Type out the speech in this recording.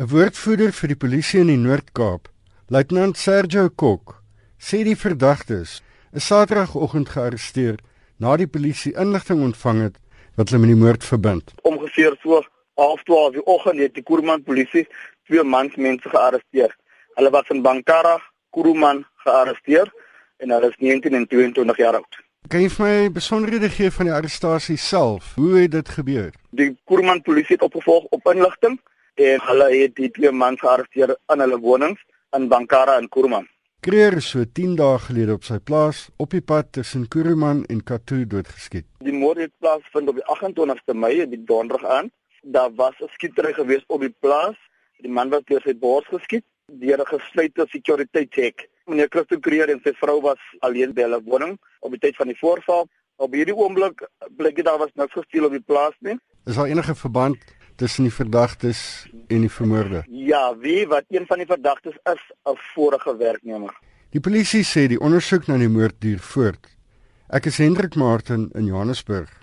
'n Woordvoerder vir die polisie in die Noord-Kaap, Luitenant Sergio Kok, sê die verdagtes is Saterdagoggend gearresteer nadat die polisie inligting ontvang het wat hulle met die moord verbind. Ongeveer so half 12 die oggend het die Kuruman polisie twee mans mense gearresteer. Hulle was in Bankara, Kuruman gearresteer en hulle is 19 en 22 jaar oud. Kan jy vir my besonderhede gee van die arrestasie self? Hoe het dit gebeur? Die Kuruman polisie het opgevolg op inligting en hulle het die twee mans gearresteer in hulle wonings in Bankara en Kuruman. Kreer is so 10 dae gelede op sy plaas op die pad tussen Kuruman en Katu doodgeskiet. Die moord het plaasvind op die 28ste Mei, die donderdag aan. Daar was 'n skietery gewees op die plaas. Die man was deur sy bors geskiet deur 'n gesluite security check. Meneer Christo Kreer en sy vrou was alleen by hulle woning op die tyd van die voorval. Op hierdie oomblik blyk dit daar was niks gesteel op die plaas nie. Is daar enige verband tussen die verdagtes en die vermoorde? Ja, wie wat een van die verdagtes is 'n vorige werknemer. Die polisie sê die ondersoek na die moord duur voort. Ek is Hendrik Martin in Johannesburg.